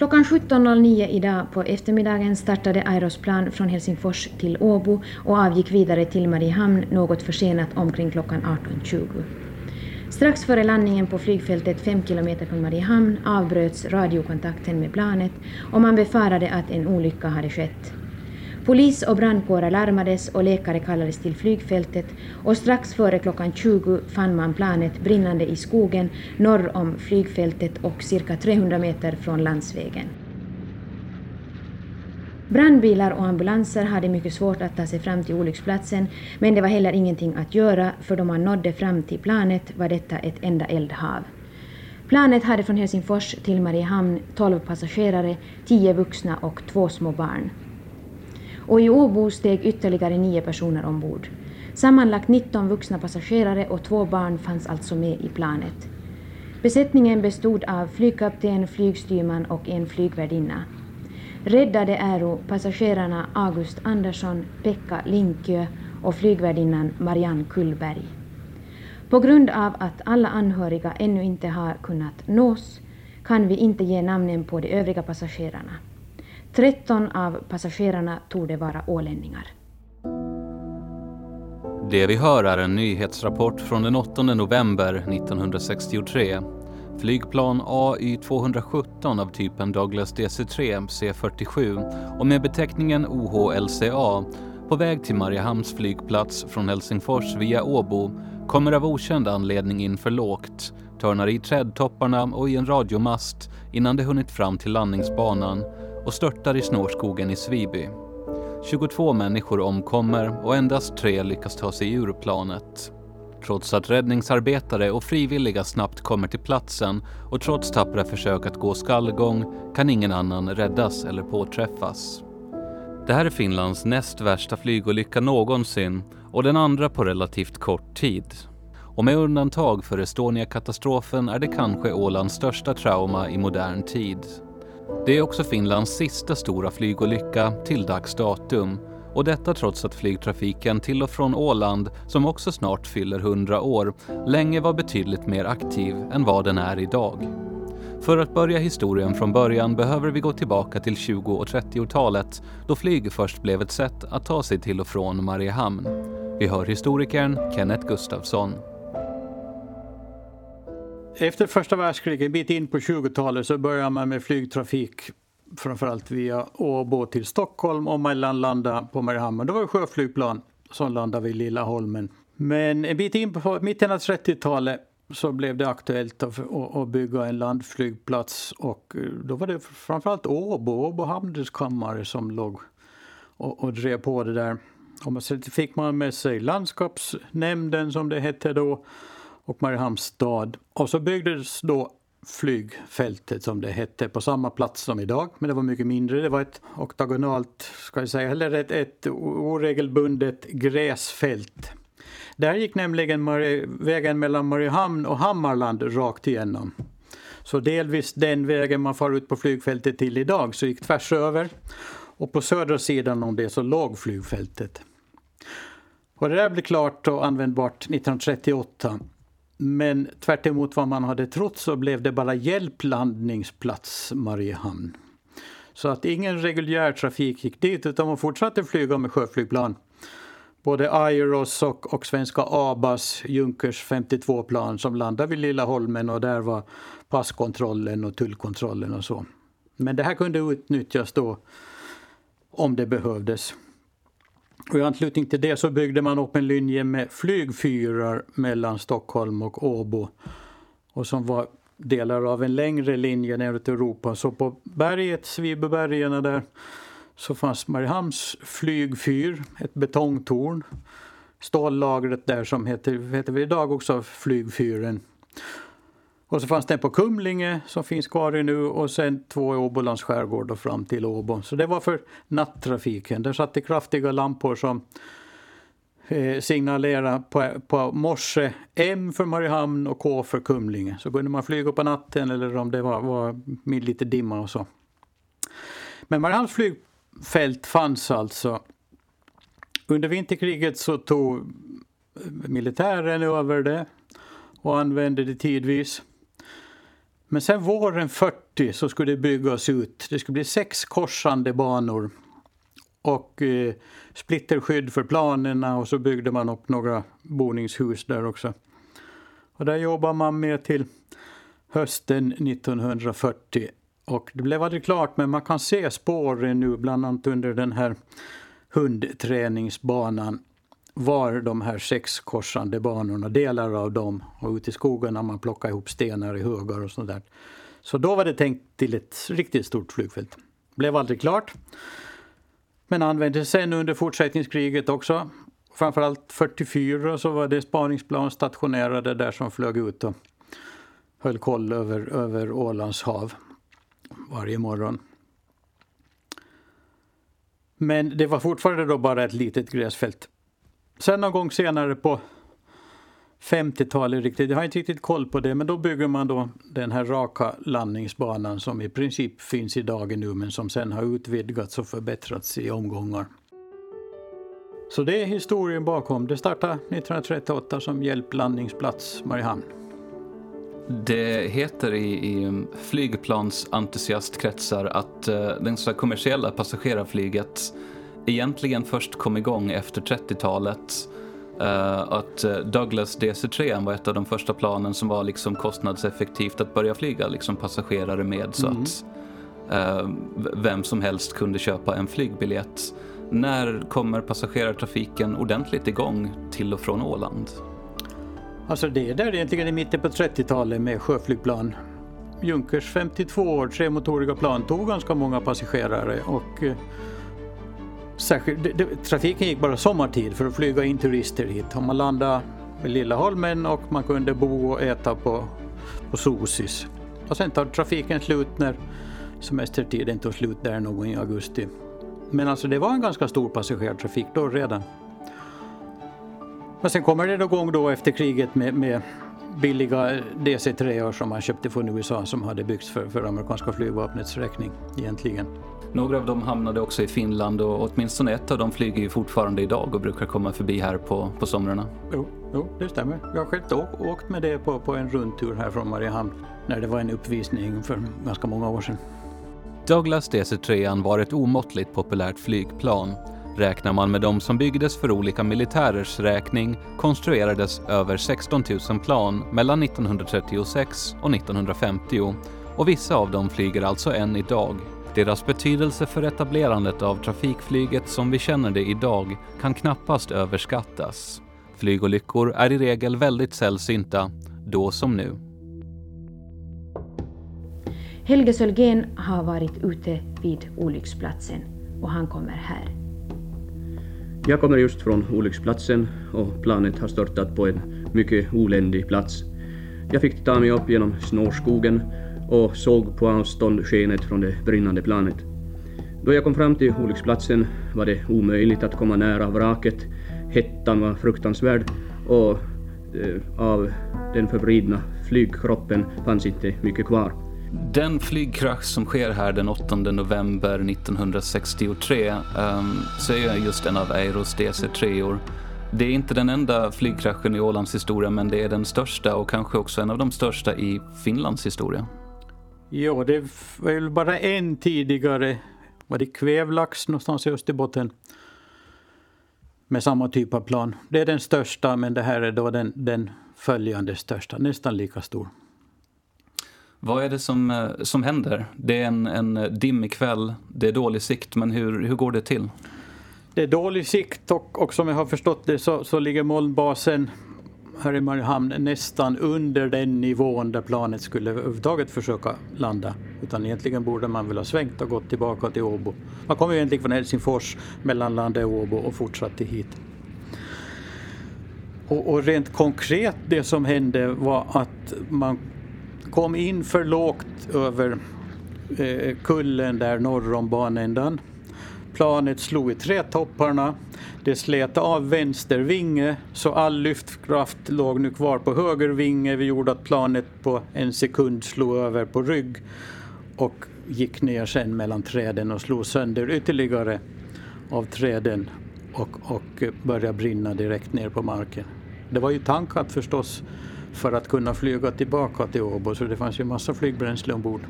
Klockan 17.09 idag på eftermiddagen startade Aerosplan från Helsingfors till Åbo och avgick vidare till Mariehamn något försenat omkring klockan 18.20. Strax före landningen på flygfältet 5 kilometer från Mariehamn avbröts radiokontakten med planet och man befarade att en olycka hade skett. Polis och brandkårer larmades och läkare kallades till flygfältet och strax före klockan 20 fann man planet brinnande i skogen norr om flygfältet och cirka 300 meter från landsvägen. Brandbilar och ambulanser hade mycket svårt att ta sig fram till olycksplatsen men det var heller ingenting att göra för då man nådde fram till planet var detta ett enda eldhav. Planet hade från Helsingfors till Mariehamn 12 passagerare, 10 vuxna och två små barn och i Åbo steg ytterligare nio personer ombord. Sammanlagt 19 vuxna passagerare och två barn fanns alltså med i planet. Besättningen bestod av flygkapten, flygstyrman och en flygvärdinna. Räddade äro passagerarna August Andersson, Pekka Linkö och flygvärdinnan Marianne Kullberg. På grund av att alla anhöriga ännu inte har kunnat nås kan vi inte ge namnen på de övriga passagerarna. 13 av passagerarna torde vara ålänningar. Det vi hör är en nyhetsrapport från den 8 november 1963. Flygplan AY217 av typen Douglas DC-3 C47 och med beteckningen OHLCA på väg till Mariehamns flygplats från Helsingfors via Åbo kommer av okänd anledning in för lågt, törnar i trädtopparna och i en radiomast innan det hunnit fram till landningsbanan och störtar i snårskogen i Sviby. 22 människor omkommer och endast tre lyckas ta sig ur planet. Trots att räddningsarbetare och frivilliga snabbt kommer till platsen och trots tappra försök att gå skallgång kan ingen annan räddas eller påträffas. Det här är Finlands näst värsta flygolycka någonsin och den andra på relativt kort tid. Och med undantag för Estonia-katastrofen är det kanske Ålands största trauma i modern tid. Det är också Finlands sista stora flygolycka till dags datum och detta trots att flygtrafiken till och från Åland, som också snart fyller 100 år, länge var betydligt mer aktiv än vad den är idag. För att börja historien från början behöver vi gå tillbaka till 20 och 30-talet då flyg först blev ett sätt att ta sig till och från Mariehamn. Vi hör historikern Kenneth Gustafsson. Efter första världskriget, en bit in på 20-talet, så började man med flygtrafik framförallt via Åbo till Stockholm och mellanlanda på Mariehamn. Det var sjöflygplan som landade vid Lilla Holmen. Men en bit in på mitten av 30-talet så blev det aktuellt att, bygga en landflygplats och eh, då var det framförallt Åbo, Åbo handelskammare som låg och, och drev på det där. Och så fick man med sig landskapsnämnden som det hette då och Mariehamns stad. Och så byggdes då flygfältet som det hette på samma plats som idag, men det var mycket mindre. Det var ett oktagonalt, ska jag säga, eller ett, ett oregelbundet gräsfält. Där gick nämligen vägen mellan Mariehamn och Hammarland rakt igenom. Så delvis den vägen man far ut på flygfältet till idag så gick tvärs över. Och på södra sidan om det så låg flygfältet. Och det där blev klart och användbart 1938. Men tvärt vad man hade trott så blev det bara hjälplandningsplats Mariehamn. Så att ingen reguljär trafik gick dit utan man fortsatte flyga med sjöflygplan. Både Airos och, och svenska Abas Junkers 52-plan som landade vid Lilla Holmen och där var passkontrollen och tullkontrollen och så. Men det här kunde utnyttjas då om det behövdes. Och I anslutning till det så byggde man upp en linje med flygfyrar mellan Stockholm och Åbo. Och som var delar av en längre linje neråt Europa. Så på berget, Svibebergen där, så fanns Mariehamns flygfyr, ett betongtorn. Stållagret där som heter, heter vi idag också flygfyren. Och så fanns det en på Kumlinge som finns kvar nu och sen två i Åbolands skärgård och fram till Åbo. Så det var för nattrafiken. Där satt det kraftiga lampor som eh, signalerade på, på morse M för Mariehamn och K för Kumlinge. Så kunde man flyga på natten eller om det var, var med lite dimma och så. Men Mariehamns flygfält fanns alltså. Under vinterkriget så tog eh, militären över det och använde det tidvis. Men sen våren 40 så skulle det byggas ut. Det skulle bli sex korsande banor och eh, splitterskydd för planerna och så byggde man upp några boningshus där också. Och där jobbar man med till hösten 1940 och det blev aldrig klart men man kan se spåren nu bland annat under den här hundträningsbanan var de här sex korsande banorna, delar av dem. Och ute i skogen när man plockat ihop stenar i högar och sånt där. Så då var det tänkt till ett riktigt stort flygfält. Blev aldrig klart. Men användes sen under fortsättningskriget också. Framförallt 44 så var det spaningsplan stationerade där som flög ut och höll koll över, över Ålands hav varje morgon. Men det var fortfarande då bara ett litet gräsfält. Sen någon gång senare på 50-talet riktigt, jag har inte riktigt koll på det, men då bygger man då den här raka landningsbanan som i princip finns i dag nu men som sen har utvidgats och förbättrats i omgångar. Så det är historien bakom. Det startade 1938 som hjälplandningsplats Mariehamn. Det heter i, i flygplansentusiastkretsar att eh, uh, det så kommersiella passagerarflyget egentligen först kom igång efter 30-talet. Uh, eh, att eh, Douglas DC-3 var ett av de första planen som var liksom kostnadseffektivt att börja flyga liksom passagerare med så mm. att uh, vem som helst kunde köpa en flygbiljett. När kommer passagerartrafiken ordentligt igång till och från Åland? Alltså det är där egentligen i mitten på 30-talet med sjöflygplan. Junkers 52 år, tremotoriga plan tog ganska många passagerare och eh, särskilt, det, det, trafiken gick bara sommartid för att flyga in turister hit. Och man landade vid Lilla Holmen och man kunde bo och äta på, på Sosis. Och sen tar trafiken slut när semestertiden tog slut där någon i augusti. Men alltså det var en ganska stor passagerartrafik då redan. Men sen kommer det igång då efter kriget med, med billiga eh, DC-3 som man köpte från USA som hade byggts för, för amerikanska flygvapnets räkning egentligen. Några av dem hamnade också i Finland och åtminstone ett av dem flyger ju fortfarande idag och brukar komma förbi här på, på somrarna. Jo, jo, det stämmer. Jag har själv åkt med det på, på en rundtur här från Mariehamn när det var en uppvisning för ganska många år sedan. Douglas DC-3 var ett omåttligt populärt flygplan Räknar man med de som byggdes för olika militärers räkning konstruerades över 16 000 plan mellan 1936 och 1950 och vissa av dem flyger alltså än idag. Deras betydelse för etablerandet av trafikflyget som vi känner det idag kan knappast överskattas. Flygolyckor är i regel väldigt sällsynta, då som nu. Helge Sölgen har varit ute vid olycksplatsen och han kommer här. Jag kommer just från olycksplatsen och planet har störtat på en mycket oländig plats. Jag fick ta mig upp genom snårskogen och såg på avstånd skenet från det brinnande planet. Då jag kom fram till olycksplatsen var det omöjligt att komma nära vraket. Hettan var fruktansvärd och eh, av den förvridna flygkroppen fanns inte mycket kvar. Den flygkrasch som sker här den 8 november 1963 um, ehm, så är just en av Eiros DC-3or. Det är inte den enda flygkraschen i Ålands historia men det är den största och kanske också en av de största i Finlands historia. Ja, det var väl bara en tidigare, var det Kvävlax någonstans i Österbotten med samma typ av plan. Det är den största men det här är då den, den följande största, nästan lika stor. Vad är det som, eh, som händer? Det är en, en dimmig kväll, det är dålig sikt, men hur, hur går det till? Det är dålig sikt och, och som jag har förstått det så, så ligger molnbasen här i Mariehamn nästan under den nivån där planet skulle överhuvudtaget försöka landa. Utan egentligen borde man väl ha svängt och gått tillbaka till Åbo. Man kom ju egentligen från Helsingfors, mellanlandade Åbo och fortsatte hit. Och, och, rent konkret det som hände var att man kom in för lågt över eh, kullen där norr om banändan. Planet slog i trädtopparna, Det slet av vänster vinge så all lyftkraft låg nu kvar på höger vinge. Vi gjorde att planet på en sekund slog över på rygg och gick ner sen mellan träden och slog sönder ytterligare av träden och, och började brinna direkt ner på marken. Det var ju tankat förstås för att kunna flyga tillbaka till Åbo så det fanns ju massa flygbränsle ombord.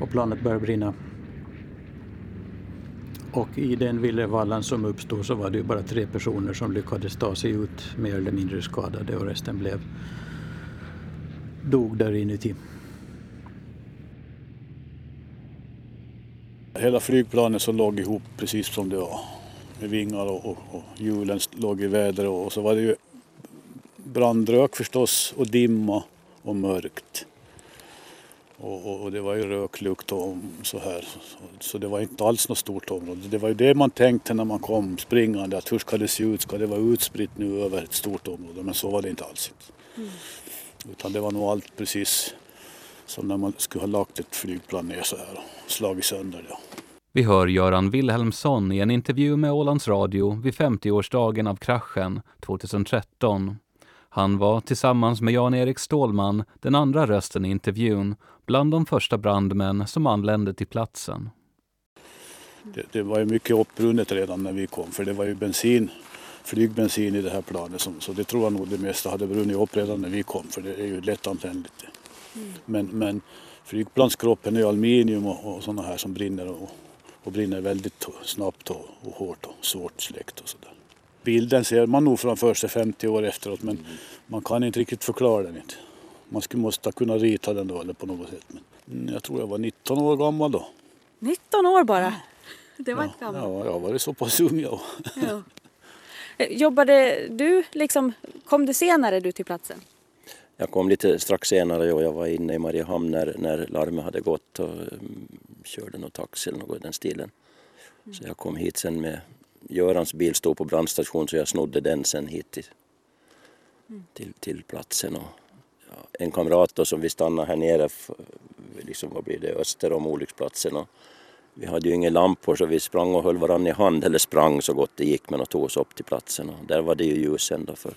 Och planet började brinna. Och i den villervallan som uppstod så var det ju bara tre personer som lyckades ta sig ut mer eller mindre skadade och resten blev dog där inuti. Hela flygplanet så låg ihop precis som det var med vingar och, och, och hjulen låg i väder och, och så var det ju brandrök förstås och dimma och mörkt. Och, och, och, det var ju röklukt och så här. Så, så, det var inte alls något stort område. Det var ju det man tänkte när man kom springande att hur ska det se ut? Ska det vara utspritt nu över ett stort område? Men så var det inte alls. Mm. Utan det var nog allt precis som när man skulle ha lagt ett flygplan ner så här och slagit sönder det. Vi hör Göran Wilhelmsson i en intervju med Ålands Radio vid 50-årsdagen av kraschen 2013. Han var tillsammans med Jan-Erik Stålman den andra rösten i intervjun bland de första brandmän som anlände till platsen. Det, det var ju mycket uppbrunnet redan när vi kom för det var ju bensin, flygbensin i det här planet som, så det tror jag nog det mesta hade brunnit upp redan när vi kom för det är ju lättantändligt. Mm. Men, men flygplanskroppen är aluminium och, och sådana här som brinner och, och brinner väldigt snabbt och, och hårt och svårt släckt och sådär. Bilden ser man nog framför sig 50 år efteråt men mm. man kan inte riktigt förklara den inte. Man skulle måste kunna rita den då eller på något sätt. Men jag tror jag var 19 år gammal då. 19 år bara? Det var ja, inte gammalt. Ja, jag var så pass ung jag. Ja. Eh, jobbade du liksom, kom du senare du till platsen? Jag kom lite strax senare och jag var inne i Mariehamn när, när larmet hade gått och um, körde någon taxi eller något i den stilen. Mm. Så jag kom hit sen med Görans bil stod på brandstation så jag snodde den sen hit till, mm. till, till platsen. Och, en kamrat då som vi stannade här nere, liksom, vad blir det, öster om olycksplatsen. Och vi hade ju inga lampor så vi sprang och höll varandra i hand, eller sprang så gott det gick men och tog oss upp till platsen. Och där var det ju ljus ändå för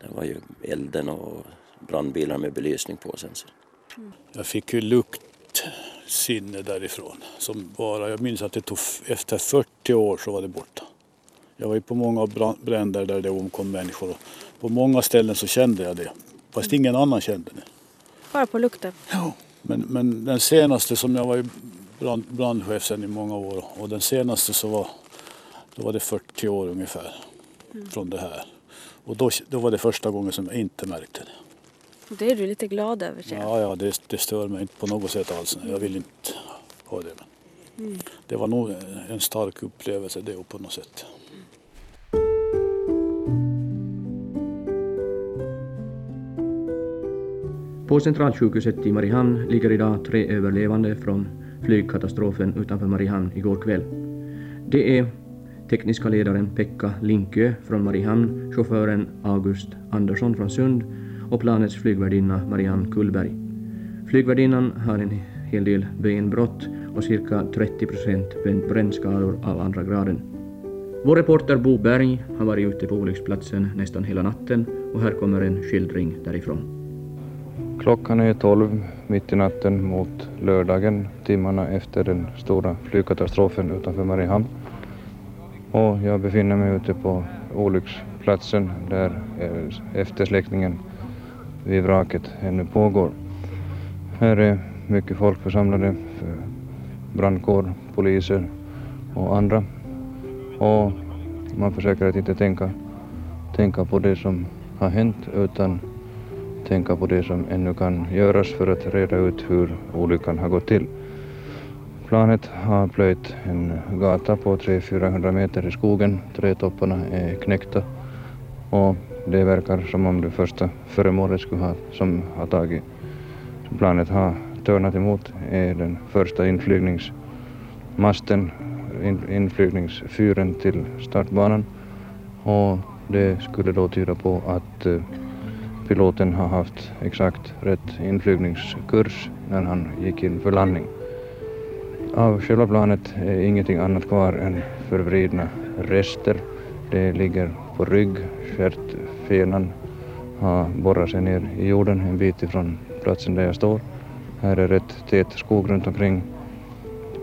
där var ju elden och brandbilar med belysning på sen. Så. Jag fick ju luktsinne därifrån. Som bara, jag minns att det tog efter 40 år så var det borta. Jag var ju på många bränder där det omkom människor och på många ställen så kände jag det. Fast ingen annan kände det. Bara på lukten? Ja. Men, men den senaste som jag var ju brand, brandchef sen i många år och den senaste så var, då var det 40 år ungefär mm. från det här. Och då, då var det första gången som jag inte märkte det. Det är du lite glad över Ja, ja det, det stör mig inte på något sätt alls. Jag vill inte ha det. Men mm. Det var nog en stark upplevelse det på något sätt. På centralsjukhuset i Mariehamn ligger idag tre överlevande från flygkatastrofen utanför Mariehamn igår kväll. Det är tekniska ledaren Pekka Linkö från Mariehamn, chauffören August Andersson från Sund och planets flygvärdinna Marianne Kullberg. Flygvärdinnan har en hel del benbrott och cirka 30 procent brännskador av andra graden. Vår reporter Bo Berg har varit ute på olycksplatsen nästan hela natten och här kommer en skildring därifrån. Klockan är 12 mitt i natten mot lördagen, timmarna efter den stora flygkatastrofen utanför Mariehamn. Och jag befinner mig ute på olycksplatsen där eftersläckningen vid vraket ännu pågår. Här är mycket folk församlade, brandkår, poliser och andra. Och man försöker att inte tänka, tänka på det som har hänt utan tänka på det som ännu kan göras för att reda ut hur olyckan har gått till. Planet har plöjt en gata på 300-400 meter i skogen. Trädtopparna är knäckta och det verkar som om det första föremålet skulle ha, som har tagit, som planet har törnat emot är den första inflygningsmasten, in, inflygningsfyren till startbanan och det skulle då tyda på att uh, piloten har haft exakt rätt inflygningskurs när han gick in för landning. Av själva planet är ingenting annat kvar än förvridna rester. Det ligger på rygg, stjärtfenan har borrat sig ner i jorden en bit ifrån platsen där jag står. Här är rätt tät skog runt omkring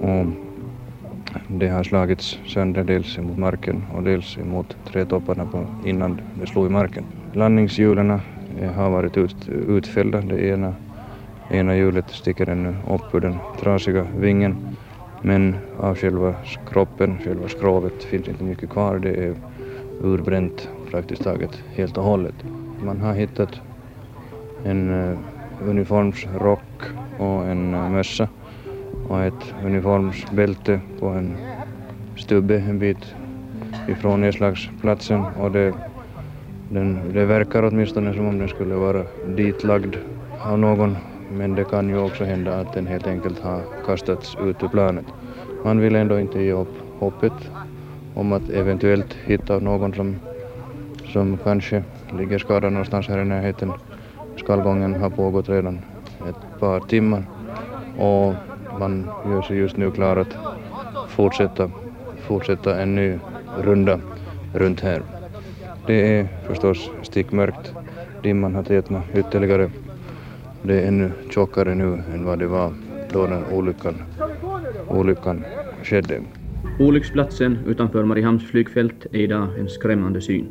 och det har slagits sönder dels emot marken och dels emot trädtopparna på innan det slog i marken. Landningshjulen Eh, har varit ut, utfällda. Det ena, ena hjulet sticker ännu upp ur den trasiga vingen. Men av själva kroppen, själva skrovet, finns inte mycket kvar. Det är urbränt praktiskt taget helt och hållet. Man har hittat en uh, uniformsrock och en uh, mössa och ett uniformsbälte på en stubbe en bit ifrån nedslagsplatsen och det, den, det verkar åtminstone som om den skulle vara ditlagd av någon men det kan ju också hända att den helt enkelt har kastats ut ur planet. Man vill ändå inte ge upp hoppet om att eventuellt hitta någon som, som kanske ligger skadad någonstans här i närheten. Skallgången har pågått redan ett par timmar och man gör sig just nu klar att fortsätta, fortsätta en ny runda runt här. Det är förstås stickmörkt. Dimman har tätnat ytterligare. Det är ännu tjockare nu än vad det var då den olyckan, olyckan skedde. Olycksplatsen utanför Mariehamns flygfält är idag en skrämmande syn.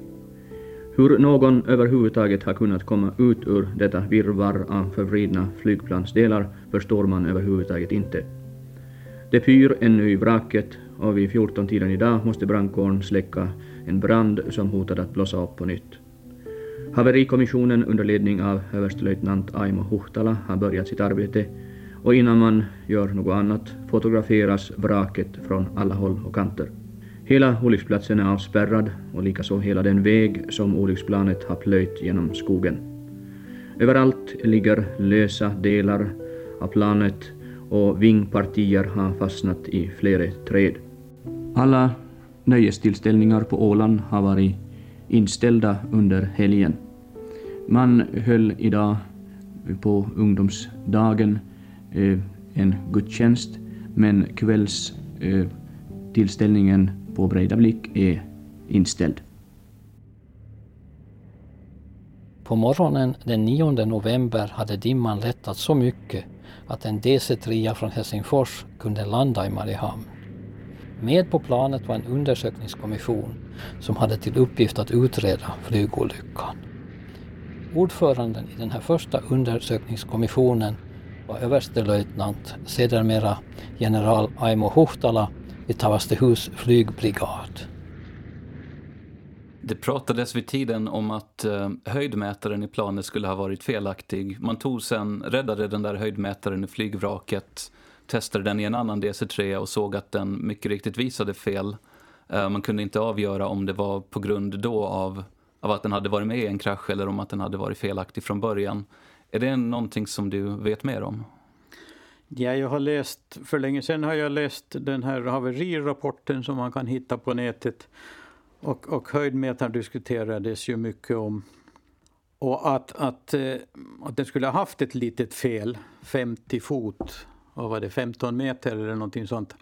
Hur någon överhuvudtaget har kunnat komma ut ur detta virrvarr av förvridna flygplansdelar förstår man överhuvudtaget inte. Det pyr ännu i vraket och vid 14-tiden idag måste brandkåren släcka en brand som hotade att blossa upp på nytt. Haverikommissionen under ledning av överstelöjtnant Aimo Huhtala har börjat sitt arbete och innan man gör något annat fotograferas vraket från alla håll och kanter. Hela olycksplatsen är avspärrad och likaså hela den väg som olycksplanet har plöjt genom skogen. Överallt ligger lösa delar av planet och vingpartier har fastnat i flera träd. Alla nöjestillställningar på Åland har varit inställda under helgen. Man höll idag på ungdomsdagen eh, en gudstjänst men kvällstillställningen eh, på Breidablik är inställd. På morgonen den 9 november hade dimman lättat så mycket att en DC-3 från Helsingfors kunde landa i Mariehamn. Med på planet var en undersökningskommission som hade till uppgift att utreda flygolyckan. Ordföranden i den här första undersökningskommissionen var överstelöjtnant, sedermera general Aimo Huhtala i Tavastehus flygbrigad. Det pratades vid tiden om att eh, höjdmätaren i planet skulle ha varit felaktig. Man tog sen, räddade den där höjdmätaren i flygvraket, testade den i en annan DC-3 och såg att den mycket riktigt visade fel. Eh, man kunde inte avgöra om det var på grund då av, av att den hade varit med i en krasch eller om att den hade varit felaktig från början. Är det någonting som du vet mer om? Ja, jag har läst, för länge sedan har jag läst den här haverirapporten som man kan hitta på nätet. Och, och höjdmätaren diskuterades ju mycket om. Och att, att, eh, att den skulle ha haft ett litet fel, 50 fot, vad var det, 15 meter eller någonting sånt.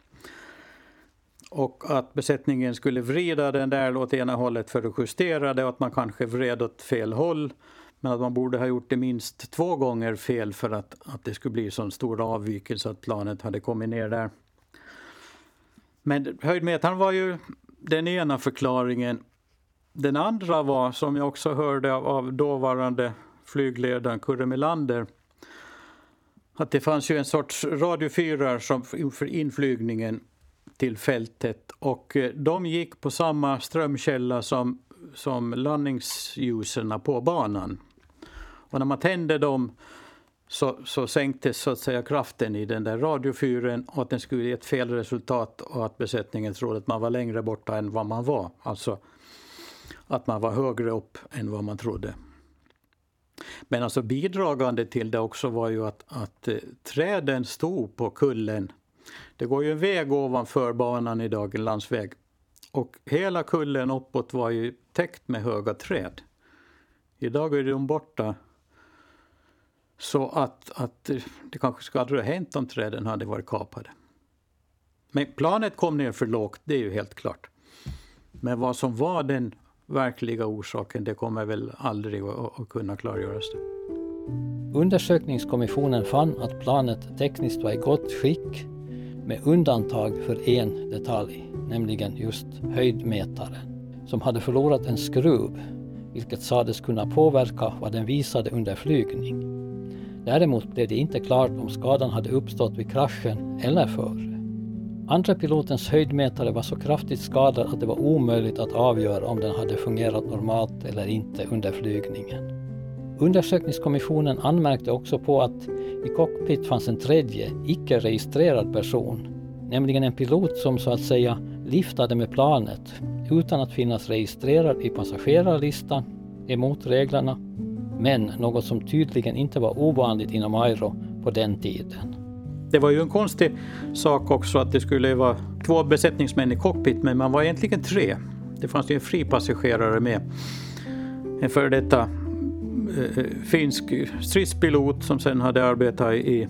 Och att besättningen skulle vrida den där åt ena hållet för att justera det och att man kanske vred åt fel håll. Men att man borde ha gjort det minst två gånger fel för att, att det skulle bli så stor avvikelse att planet hade kommit ner där. Men höjdmetaren var ju den ena förklaringen. Den andra var, som jag också hörde av, av dåvarande flygledaren Kurre Melander, att det fanns ju en sorts radiofyrar som inför inflygningen till fältet och eh, de gick på samma strömkälla som, som landningsljusen på banan. Och när man tände dem så, så sänktes så att säga kraften i den där radiofyren och att den skulle ge ett fel resultat och att besättningen trodde att man var längre borta än vad man var. Alltså att man var högre upp än vad man trodde. Men alltså bidragande till det också var ju att, att eh, träden stod på kullen. Det går ju en väg ovanför banan idag, en landsväg. Och hela kullen uppåt var ju täckt med höga träd. Idag är de borta så att, att eh, det kanske skulle aldrig ha hänt om träden hade varit kapade. Men planet kom ner för lågt, det är ju helt klart. Men vad som var den verkliga orsaken, det kommer väl aldrig att, kunna klargöras. Undersökningskommissionen fann att planet tekniskt var i gott skick med undantag för en detalj, nämligen just höjdmätaren, som hade förlorat en skruv vilket sades kunna påverka vad den visade under flygning. Däremot blev det inte klart om skadan hade uppstått vid kraschen eller före. Andra pilotens höjdmätare var så kraftigt skadad att det var omöjligt att avgöra om den hade fungerat normalt eller inte under flygningen. Undersökningskommissionen anmärkte också på att i cockpit fanns en tredje, icke-registrerad person, nämligen en pilot som så att säga liftade med planet utan att finnas registrerad i passagerarlistan emot reglerna, men något som tydligen inte var ovanligt inom Airo på den tiden. Det var ju en konstig sak också att det skulle vara två besättningsmän i cockpit, men man var egentligen tre. Det fanns ju en fri passagerare med. En före detta eh, eh, finsk stridspilot som sen hade arbetat i,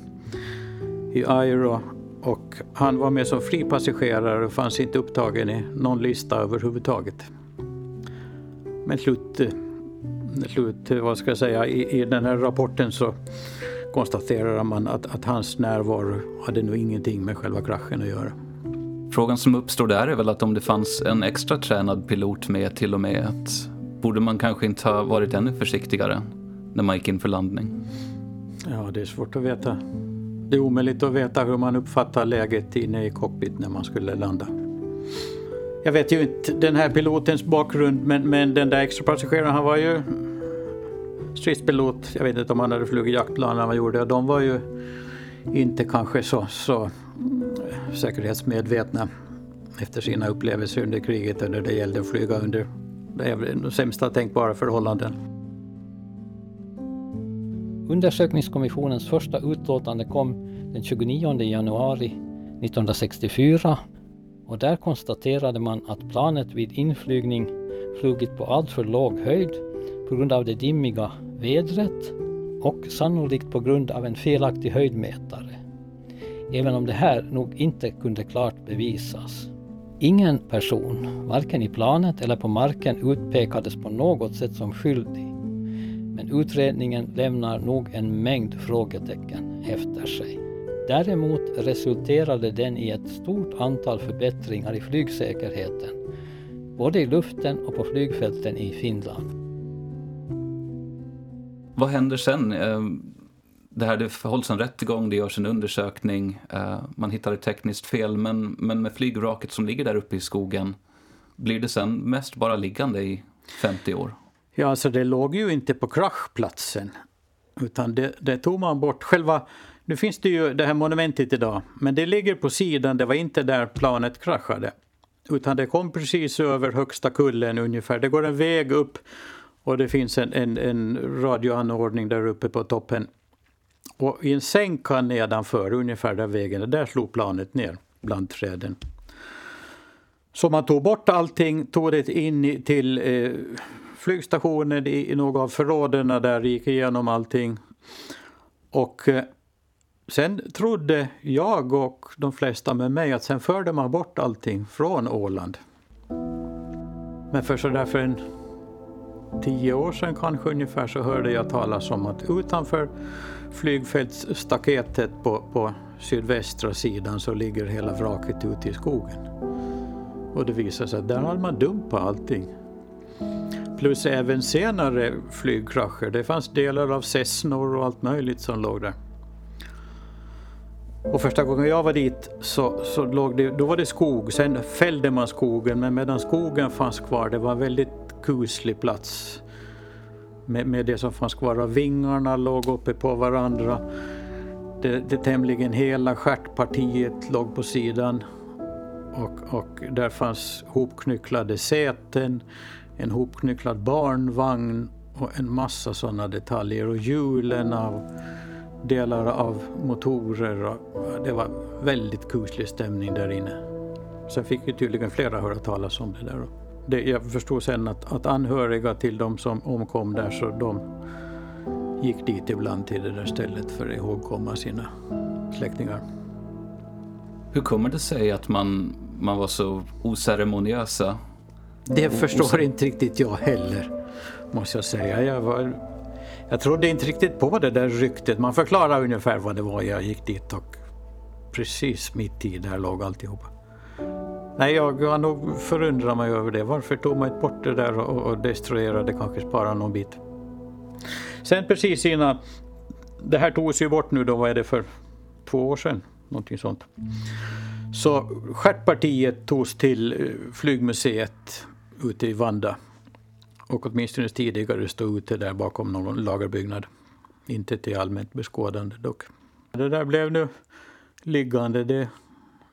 i Airo och han var med som fri passagerare och fanns inte upptagen i någon lista överhuvudtaget. Men slut, eh, slut vad ska jag säga, i, i den här rapporten så konstaterar man att, att hans närvaro hade nog ingenting med själva kraschen att göra. Frågan som uppstår där är väl att om det fanns en extra tränad pilot med till och med, att borde man kanske inte ha varit ännu försiktigare när man gick in för landning? Ja, det är svårt att veta. Det är omöjligt att veta hur man uppfattar läget inne i cockpit när man skulle landa. Jag vet ju inte den här pilotens bakgrund men, men den där extra passageraren han var ju stridspilot. Jag vet inte om han hade flugit jaktplan när han gjorde det. De var ju inte kanske så, så eh, säkerhetsmedvetna efter sina upplevelser under kriget när det gällde att flyga under de sämsta tänkbara förhållanden. Undersökningskommissionens första utlåtande kom den 29 januari 1964 och där konstaterade man att planet vid inflygning flugit på alltför låg höjd på grund av det dimmiga vädret och sannolikt på grund av en felaktig höjdmätare. Även om det här nog inte kunde klart bevisas. Ingen person, varken i planet eller på marken, utpekades på något sätt som skyldig. Men utredningen lämnar nog en mängd frågetecken efter sig. Däremot resulterade den i ett stort antal förbättringar i flygsäkerheten, både i luften och på flygfälten i Finland. Vad händer sen? Eh, det här det hålls en rättegång, det görs en undersökning, eh, man hittar ett tekniskt fel, men, men med flygvraket som ligger där uppe i skogen, blir det sen mest bara liggande i 50 år? Ja, alltså det låg ju inte på kraschplatsen, utan det, det tog man bort. Själva, nu finns det ju det här monumentet idag, men det ligger på sidan, det var inte där planet kraschade. Utan det kom precis över högsta kullen ungefär. Det går en väg upp och det finns en, en, en radioanordning där uppe på toppen. Och i en sänka nedanför, ungefär där vägen är, där slog planet ner bland träden. Så man tog bort allting, tog det in till eh, flygstationen i, i några av förråden där, gick igenom allting. Och eh, sen trodde jag och de flesta med mig att sen förde man bort allting från Åland. Men för sådär för en tio år sedan kanske ungefär så hörde jag talas om att utanför flygfältsstaketet på, på sydvästra sidan så ligger hela vraket ute i skogen. Och det visade sig att där hade man dumpat allting. Plus även senare flygkrascher. Det fanns delar av Cessnor och allt möjligt som låg där. Och första gången jag var dit så, så låg det, då var det skog. Sen fällde man skogen men medan skogen fanns kvar, det var väldigt kuslig plats. Med, med det som fanns kvar av vingarna låg uppe på varandra. Det, det tämligen hela stjärtpartiet låg på sidan. Och, och där fanns hopknycklade säten, en hopknycklad barnvagn och en massa sådana detaljer. Och hjulen av delar av motorer. Och det var väldigt kuslig stämning där inne. Sen fick ju tydligen flera höra talas om det där. Det, jag förstod sen att, att anhöriga till de som omkom där så de gick dit ibland till det där stället för att ihågkomma sina släktingar. Hur kommer det sig att man, man var så oceremoniösa? Det förstår inte riktigt jag heller, måste jag säga. Jag, var, jag trodde inte riktigt på det där ryktet. Man förklarar ungefär vad det var jag gick dit och precis mitt i där låg alltihopa. Nej, jag nog förundrar mig över det. Varför tog man inte bort det där och, och destruerade, kanske spara någon bit. Sen precis innan, det här togs ju bort nu då, vad är det för två år sedan? Någonting sånt. Så stjärtpartiet togs till eh, flygmuseet ute i Vanda. Och åtminstone tidigare stod ute där bakom någon lagerbyggnad. Inte till allmänt beskådande dock. Det där blev nu liggande. Det är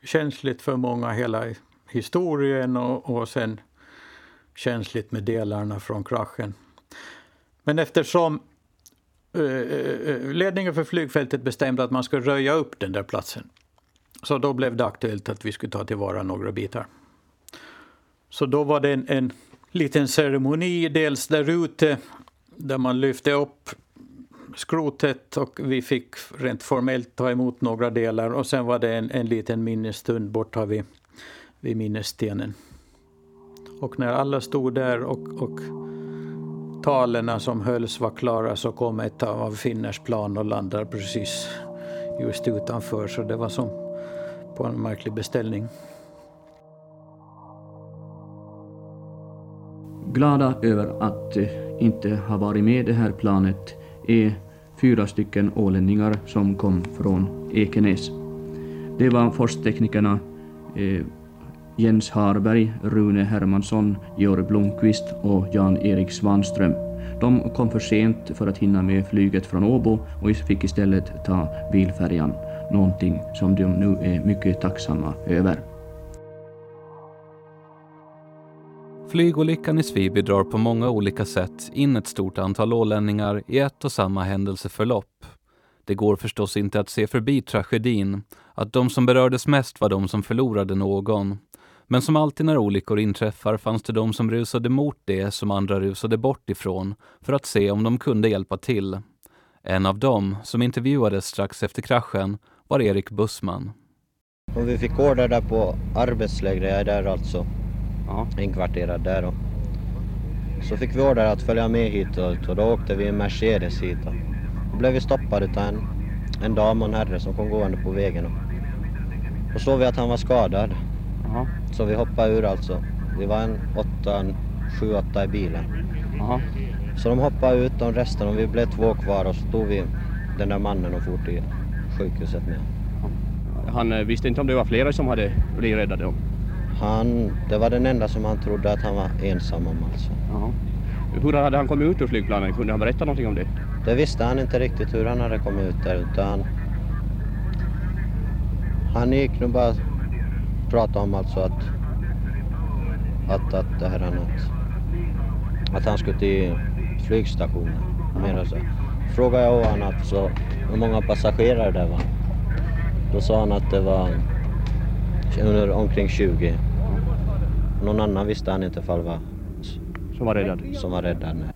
känsligt för många hela historien och, och sen känsligt med delarna från kraschen. Men eftersom eh, eh, eh, ledningen för flygfältet bestämde att man skulle röja upp den där platsen så då blev det aktuellt att vi skulle ta tillvara några bitar. Så då var det en, en liten ceremoni, dels där ute där man lyfte upp skrotet och vi fick rent formellt ta emot några delar och sen var det en, en liten minnesstund borta vid, vid minnesstenen. Och när alla stod där och, och talen som hölls var klara så kom ett av Finners plan och landade precis just utanför så det var som på en märklig beställning. Glada över att inte ha varit med det här planet är fyra stycken ålänningar som kom från Ekenäs. Det var forsteknikerna eh, Jens Harberg, Rune Hermansson, Georg Blomqvist och Jan-Erik Svanström. De kom för sent för att hinna med flyget från Åbo och fick istället ta bilfärjan, någonting som de nu är mycket tacksamma över. Flygolyckan i Sviby drar på många olika sätt in ett stort antal ålänningar i ett och samma händelseförlopp. Det går förstås inte att se förbi tragedin, att de som berördes mest var de som förlorade någon. Men som alltid när olyckor inträffar fanns det de som rusade mot det som andra rusade bort ifrån för att se om de kunde hjälpa till. En av dem, som intervjuades strax efter kraschen, var Erik Bussman. Och vi fick order där på arbetslägret, jag är där alltså ja. inkvarterad där. Och så fick vi order att följa med hit och, och då åkte vi i Mercedes hit. Och då blev vi stoppade av en, en dam och en herre som kom gående på vägen. Och, och såg vi att han var skadad. Aha. Så vi hoppade ur alltså. Vi var en åtta, en sju, åtta i bilen. Aha. Så de hoppade ut, de resten, och vi blev två kvar och så tog vi den där mannen och for till sjukhuset med. Han eh, visste inte om det var flera som hade blivit räddade? Han, det var den enda som han trodde att han var ensam om alltså. Aha. Hur hade han kommit ut ur flygplanet? Kunde han berätta någonting om det? Det visste han inte riktigt hur han hade kommit ut där utan han gick nog bara prata om alltså att att, att det här att, att han skulle till flygstationen. Mer så. Frågade jag honom alltså hur många passagerare det var. Då sa han att det var under omkring 20. Någon annan visste han inte ifall var som var räddad. Som var räddad nej.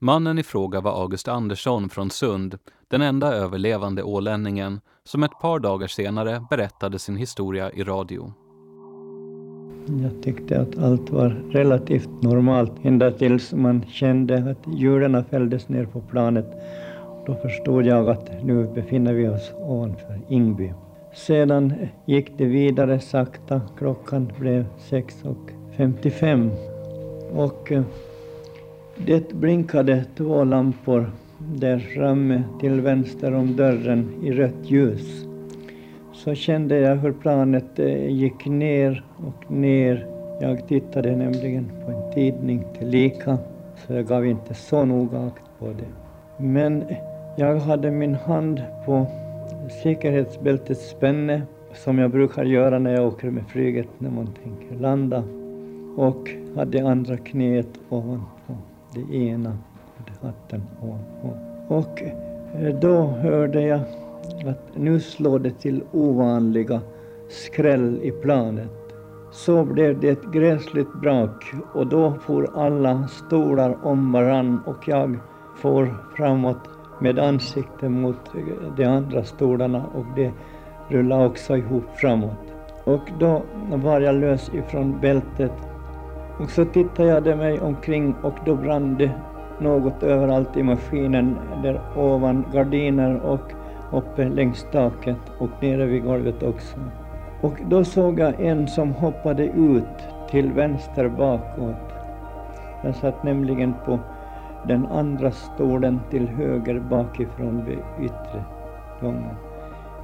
Mannen i fråga var August Andersson från Sund, den enda överlevande ålänningen som ett par dagar senare berättade sin historia i radio. Jag tyckte att allt var relativt normalt ända tills man kände att hjulen fälldes ner på planet. Då förstod jag att nu befinner vi oss ovanför Ingby. Sedan gick det vidare sakta. Klockan blev 6.55 och och eh, det blinkade två lampor där framme till vänster om dörren i rött ljus. Så kände jag hur planet eh, gick ner och ner. Jag tittade nämligen på en tidning tillika, så jag gav inte så noga akt på det. Men jag hade min hand på säkerhetsbältets spänne som jag brukar göra när jag åker med flyget när man tänker landa och hade andra knät ovanpå det ena, hade hatten ovanpå. Och eh, då hörde jag att nu slår det till ovanliga skräll i planet. Så blev det ett gräsligt brak och då for alla stolar om varann och jag for framåt med ansiktet mot de andra stolarna och det rullade också ihop framåt. Och då var jag lös ifrån bältet och så tittade jag mig omkring och då brann det något överallt i maskinen, där ovan gardiner och uppe längs taket och nere vid golvet också. Och då såg jag en som hoppade ut till vänster bakåt. Jag satt nämligen på den andra stolen till höger bakifrån vid yttre gången.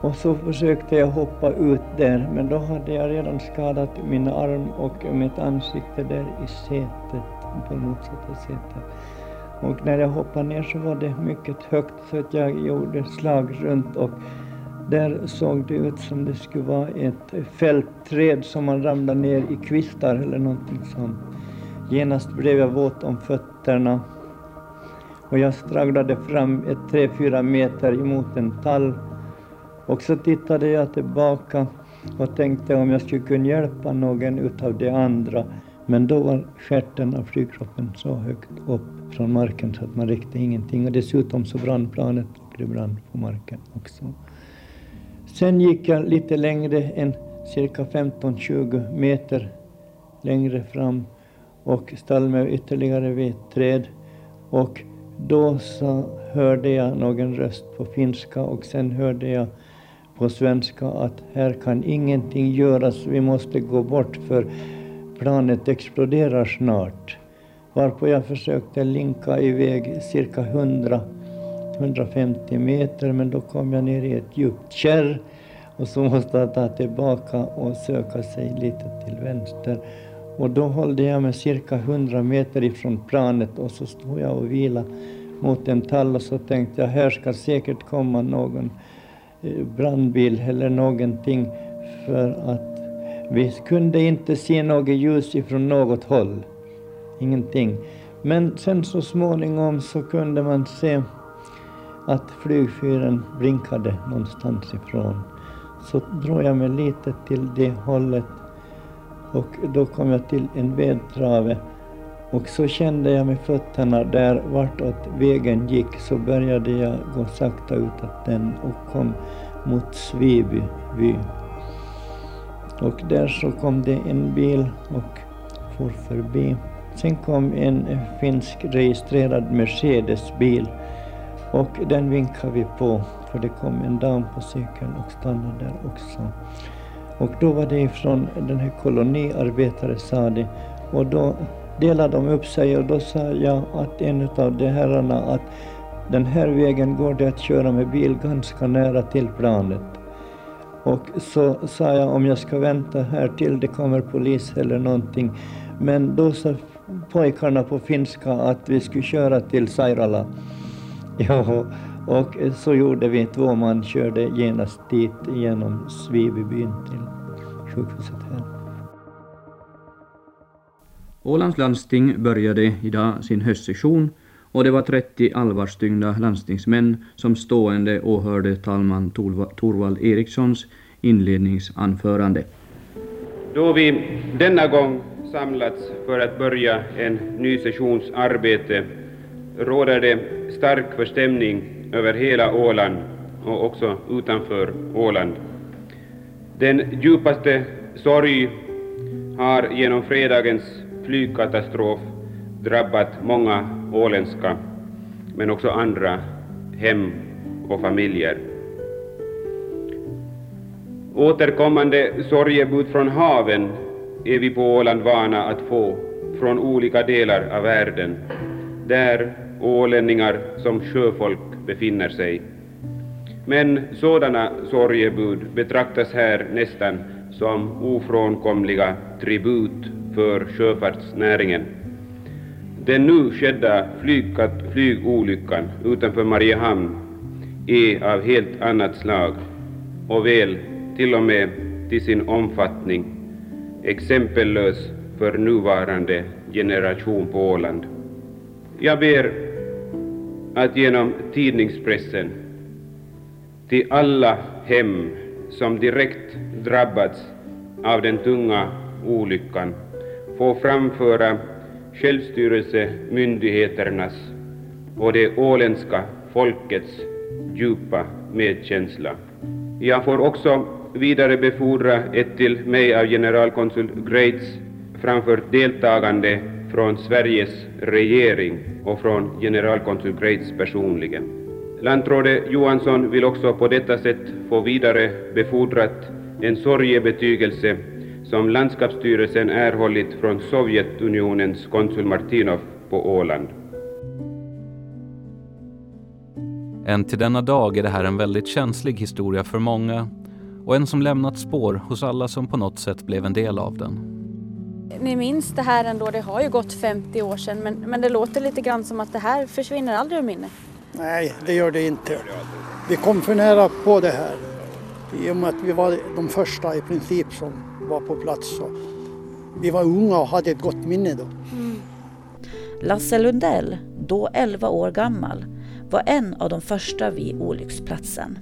Och så försökte jag hoppa ut där, men då hade jag redan skadat min arm och mitt ansikte där i sätet, på motsatta sätet. Och när jag hoppade ner så var det mycket högt så att jag gjorde slag runt och där såg det ut som det skulle vara ett fältträd som man ramlade ner i kvistar eller någonting sånt. Genast blev jag våt om fötterna och jag stragglade fram ett tre, fyra meter emot en tall och så tittade jag tillbaka och tänkte om jag skulle kunna hjälpa någon utav de andra. Men då var stjärten av flygkroppen så högt upp från marken så att man räckte ingenting. Och dessutom så brann planet och det brann på marken också. Sen gick jag lite längre, än cirka 15-20 meter längre fram och ställde mig ytterligare vid ett träd. Och då så hörde jag någon röst på finska och sen hörde jag på svenska att här kan ingenting göras, vi måste gå bort för planet exploderar snart. Varpå jag försökte linka iväg cirka 100 150 meter men då kom jag ner i ett djupt kärr och så måste jag ta tillbaka och söka sig lite till vänster. Och då hållde jag mig cirka 100 meter ifrån planet och så stod jag och vilade mot en tall och så tänkte jag här ska säkert komma någon eh, brandbil eller någonting för att vi kunde inte se något ljus ifrån något håll. Ingenting. Men sen så småningom så kunde man se att flygfyren blinkade någonstans ifrån. Så drog jag mig lite till det hållet och då kom jag till en vedtrave och så kände jag med fötterna där vartåt vägen gick så började jag gå sakta utåt den och kom mot Sviby by. Och där så kom det en bil och for förbi. Sen kom en finsk registrerad Mercedes-bil och den vinkade vi på för det kom en dam på cykeln och stannade där också. Och då var det ifrån den här koloniarbetare sa det och då delade de upp sig och då sa jag att en av de herrarna att den här vägen går det att köra med bil ganska nära till planet. Och så sa jag om jag ska vänta här till det kommer polis eller någonting. Men då sa pojkarna på finska att vi skulle köra till Sairala. Ja, och så gjorde vi. Två man körde genast dit genom Svibybyn till sjukhuset här. Ålands landsting började idag sin höstsession och det var 30 allvarstyngda landstingsmän som stående åhörde talman Torvald Erikssons inledningsanförande. Då vi denna gång samlats för att börja en ny sessions arbete råder det stark förstämning över hela Åland och också utanför Åland. Den djupaste sorg har genom fredagens flygkatastrof drabbat många åländska, men också andra hem och familjer. Återkommande sorgebud från haven är vi på Åland vana att få från olika delar av världen, där ålänningar som sjöfolk befinner sig. Men sådana sorgebud betraktas här nästan som ofrånkomliga tribut för sjöfartsnäringen. Den nu skedda flygolyckan utanför Mariehamn är av helt annat slag och väl till och med till sin omfattning exempellös för nuvarande generation på Åland. Jag ber att genom tidningspressen till alla hem som direkt drabbats av den tunga olyckan få framföra självstyrelsemyndigheternas och det åländska folkets djupa medkänsla. Jag får också vidarebefordra ett till mig av generalkonsul Greitz framfört deltagande från Sveriges regering och från generalkonsul Greitz personligen. Landrådet Johansson vill också på detta sätt få vidare befordrat en sorgebetygelse som landskapsstyrelsen erhållit från Sovjetunionens konsul Martinov på Åland. Än till denna dag är det här en väldigt känslig historia för många och en som lämnat spår hos alla som på något sätt blev en del av den. Ni minns det här ändå, det har ju gått 50 år sedan men, men det låter lite grann som att det här försvinner aldrig ur minnet. Nej, det gör det inte. Vi kom för nära på det här i och med att vi var de första i princip som var på plats. Så vi var unga och hade ett gott minne då. Mm. Lasse Lundell, då 11 år gammal, var en av de första vid olycksplatsen.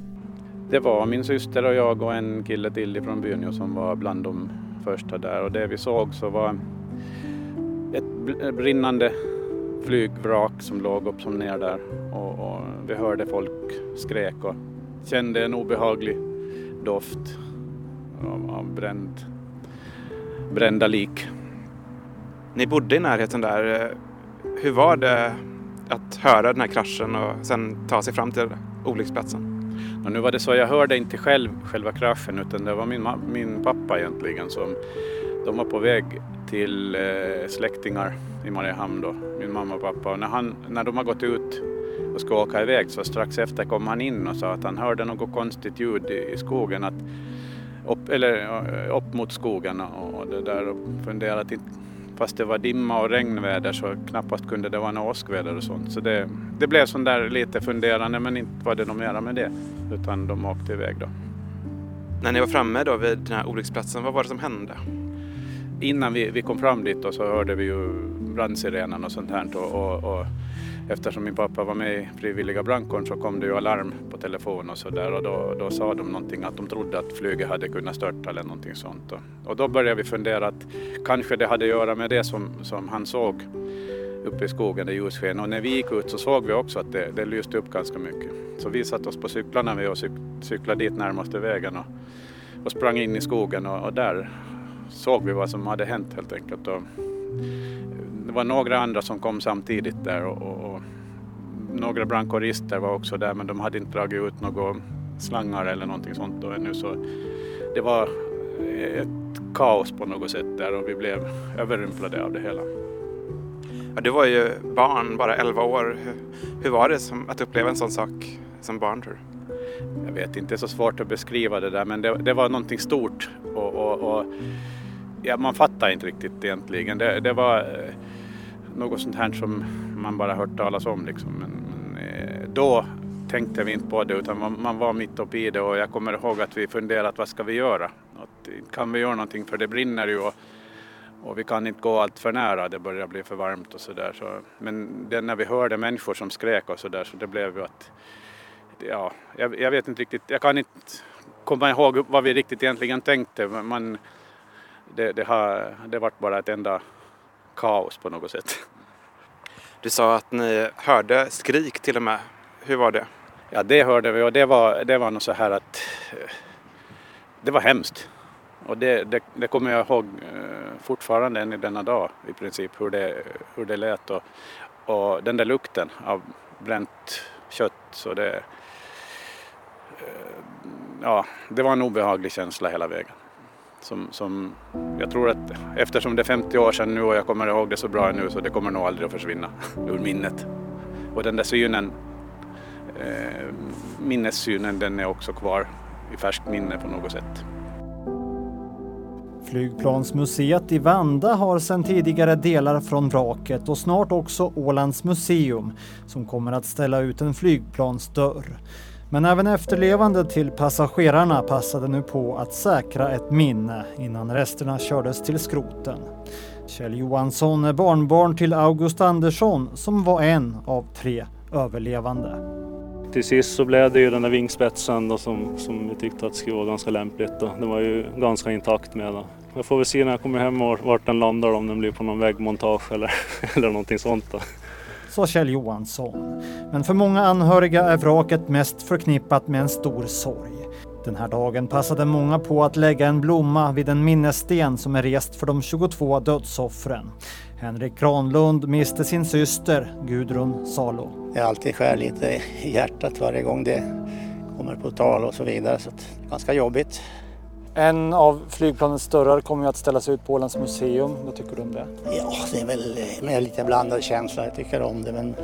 Det var min syster och jag och en kille till från byn som var bland de första där och det vi såg så var ett brinnande flygvrak som låg upp som ner där och, och vi hörde folk skrek och kände en obehaglig doft av, av bränd, brända lik. Ni bodde i närheten där. Hur var det att höra den här kraschen och sen ta sig fram till olycksplatsen? Och nu var det så, jag hörde inte själv själva kraschen utan det var min, min pappa egentligen som de var på väg till eh, släktingar i Mariehamn då, min mamma och pappa. Och när, han, när de har gått ut och ska åka iväg så strax efter kom han in och sa att han hörde något konstigt ljud i, i skogen. Att, upp, eller eh, upp mot skogen och, och det där och funderade att fast det var dimma och regnväder så knappast kunde det vara något åskväder och sånt. Så det, det blev sån där lite funderande men inte var det något mera med det utan de åkte iväg då. När ni var framme då vid den här olycksplatsen, vad var det som hände? Innan vi, vi kom fram dit då, så hörde vi ju brandsirenen och sånt här och, och, och eftersom min pappa var med i frivilliga brandkåren så kom det ju alarm på telefon och så där och då, då sa de någonting att de trodde att flyget hade kunnat störta eller någonting sånt. Och, och då började vi fundera att kanske det hade att göra med det som, som han såg uppe i skogen, det ljussken. Och när vi gick ut så såg vi också att det, det lyste upp ganska mycket. Så vi satte oss på cyklarna vi och cyk, cyklade dit närmaste vägen och, och sprang in i skogen och, och där såg vi vad som hade hänt helt enkelt. Och, det var några andra som kom samtidigt där och, och, och några brandkårister var också där men de hade inte dragit ut några slangar eller någonting sånt då ännu så det var ett kaos på något sätt där och vi blev överrumplade av det hela. Ja, du var ju barn, bara 11 år. Hur, hur var det som, att uppleva en sån sak som barn tror du? Jag vet inte, det är så svårt att beskriva det där men det, det var någonting stort och, och, och ja, man fattar inte riktigt egentligen. Det, det var eh, något sånt här som man bara hört talas om liksom. Men, men eh, då tänkte vi inte på det utan man, man, var mitt uppe i det och jag kommer ihåg att vi funderat vad ska vi göra? Att, kan vi göra någonting för det brinner ju och, och vi kan inte gå allt för nära, det börjar bli för varmt och sådär. Så, men det, när vi hörde människor som skrek och sådär så det blev ju att, ja, jag, jag, vet inte riktigt, jag kan inte komma ihåg vad vi riktigt egentligen tänkte. Man, det, det har det varit bara ett enda kaos på något sätt. Du sa att ni hörde skrik till och med. Hur var det? Ja, det hörde vi och det var, det var nog så här att det var hemskt. Och det, det, det kommer jag ihåg eh, fortfarande än i denna dag i princip hur det, hur det lät och, och den där lukten av bränt kött så det, eh, ja, det var en obehaglig känsla hela vägen som, som jag tror att eftersom det är 50 år sedan nu och jag kommer ihåg det så bra nu så det kommer nog aldrig att försvinna ur minnet. Och den där synen, eh, minnessynen, den är också kvar i färskt minne på något sätt. Flygplansmuseet i Vanda har sedan tidigare delar från vraket och snart också Ålands museum som kommer att ställa ut en flygplansdörr. Men även efterlevande till passagerarna passade nu på att säkra ett minne innan resterna kördes till skroten. Kjell Johansson är barnbarn till August Andersson som var en av tre överlevande. Till sist så blev det ju den där vingspetsen då som, som vi tyckte att skulle vara ganska lämpligt. Då. Den var ju ganska intakt med. Då. Jag får väl se när jag kommer hem vart den landar om den blir på någon väggmontage eller, eller någonting sånt. Då sa Kjell Johansson. Men för många anhöriga är vraket mest förknippat med en stor sorg. Den här dagen passade många på att lägga en blomma vid en minnessten som är rest för de 22 dödsoffren. Henrik Granlund miste sin syster Gudrun Salo. Det alltid skär lite i hjärtat varje gång det kommer på tal och så vidare. Så det är ganska jobbigt. En av flygplanets dörrar kommer ju att ställas ut på Ålands museum. Vad tycker du om det? Ja, det är väl med lite blandad känsla. Jag tycker om det men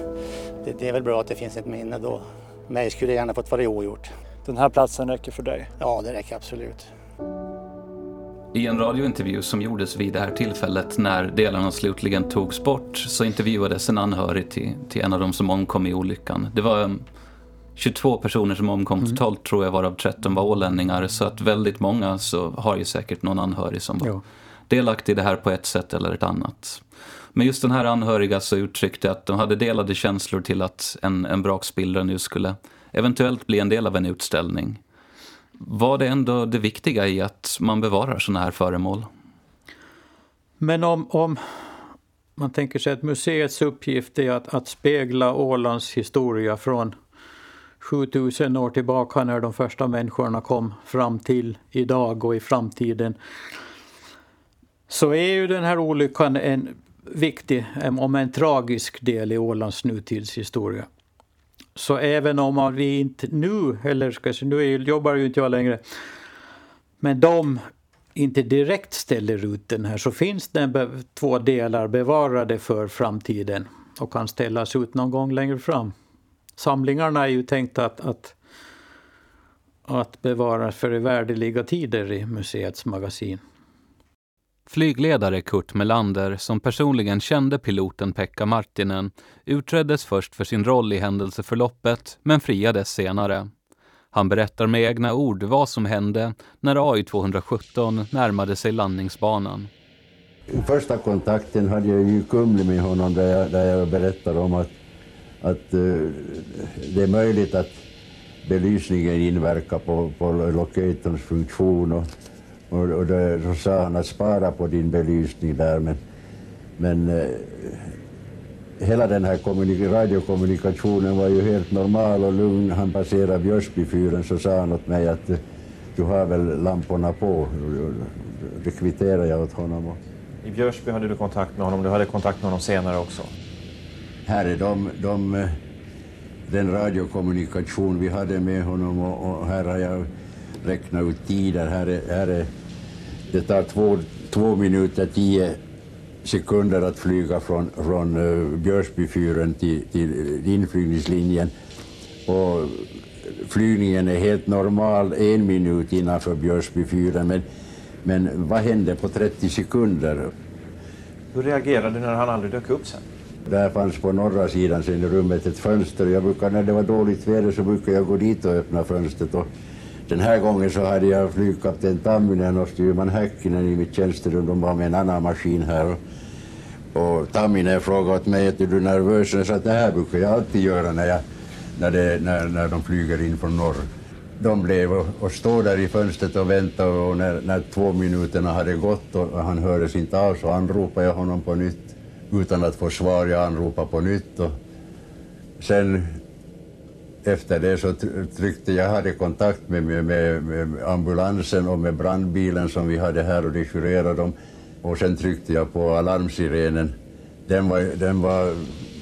det, det är väl bra att det finns ett minne då. Mig skulle gärna fått vara ogjort. Den här platsen räcker för dig? Ja, det räcker absolut. I en radiointervju som gjordes vid det här tillfället när delarna slutligen togs bort så intervjuades en anhörig till, till en av de som omkom i olyckan. Det var 22 personer som omkom mm. totalt tror jag varav 13 var ålänningar så att väldigt många så har ju säkert någon anhörig som var ja. delaktig i det här på ett sätt eller ett annat. Men just den här anhöriga så uttryckte att de hade delade känslor till att en, en brakspillra nu skulle eventuellt bli en del av en utställning. Var det ändå det viktiga i att man bevarar sådana här föremål? Men om, om man tänker sig att museets uppgift är att, att spegla Ålands historia från 7000 år tillbaka när de första människorna kom fram till idag och i framtiden. Så är ju den här olyckan en viktig, om en tragisk del i Ålands nutidshistoria. Så även om vi inte nu, eller ska jag säga, nu jobbar ju inte jag längre, men de inte direkt ställer ut den här så finns det två delar bevarade för framtiden och kan ställas ut någon gång längre fram. Samlingarna är ju tänkta att, att, att bevaras för värdeliga tider i museets magasin. Flygledare Kurt Melander, som personligen kände piloten Pekka Martinen, utreddes först för sin roll i händelseförloppet, men friades senare. Han berättar med egna ord vad som hände när AI-217 närmade sig landningsbanan. Första kontakten hade jag ju Kumli med honom där jag, där jag berättade om att, att uh, det är möjligt att belysningen inverkar på, på locatorns funktion och och, och då, så sa han att spara på din belysning där men, men uh, hela den här radiokommunikationen var ju helt normal och lugn. Han passerade Björsbyfyren så sa han åt mig att eh, du har väl lamporna på. Det kvitterade jag åt honom. I Björsby hade du kontakt med honom, du hade kontakt med honom senare också? Här är de, de, eh, den radiokommunikation vi hade med honom och, och här har jag räknat ut tider. Här är, här är det tar två, två minuter tio sekunder att flyga från, från uh, Björsbyfyren till, till inflygningslinjen. Och flygningen är helt normal en minut innanför Björsbyfyren. Men, men vad hände på 30 sekunder? Hur reagerade du när han aldrig dök upp sen? Där fanns på norra sidan sen i rummet ett fönster. Jag brukar, när det var dåligt väder så brukade jag gå dit och öppna fönstret. Och den här gången så hade jag flygkapten Tamminen och styrman Häkkinen i mitt tjänsterum. De var med en annan maskin här. Och Tamminen frågade åt mig, är du nervös? Jag sa att det här brukar jag alltid göra när, jag, när, det, när, när de flyger in från norr. De blev och, och stod där i fönstret och väntade och när, när två minuterna hade gått och han hördes inte av så anropade jag honom på nytt utan att få svar. Jag anropade på nytt och sen efter det så tryckte jag hade kontakt med, med, med, ambulansen och med brandbilen som vi hade här och de jurerade dem. Och sen tryckte jag på alarmsirenen. Den var, den var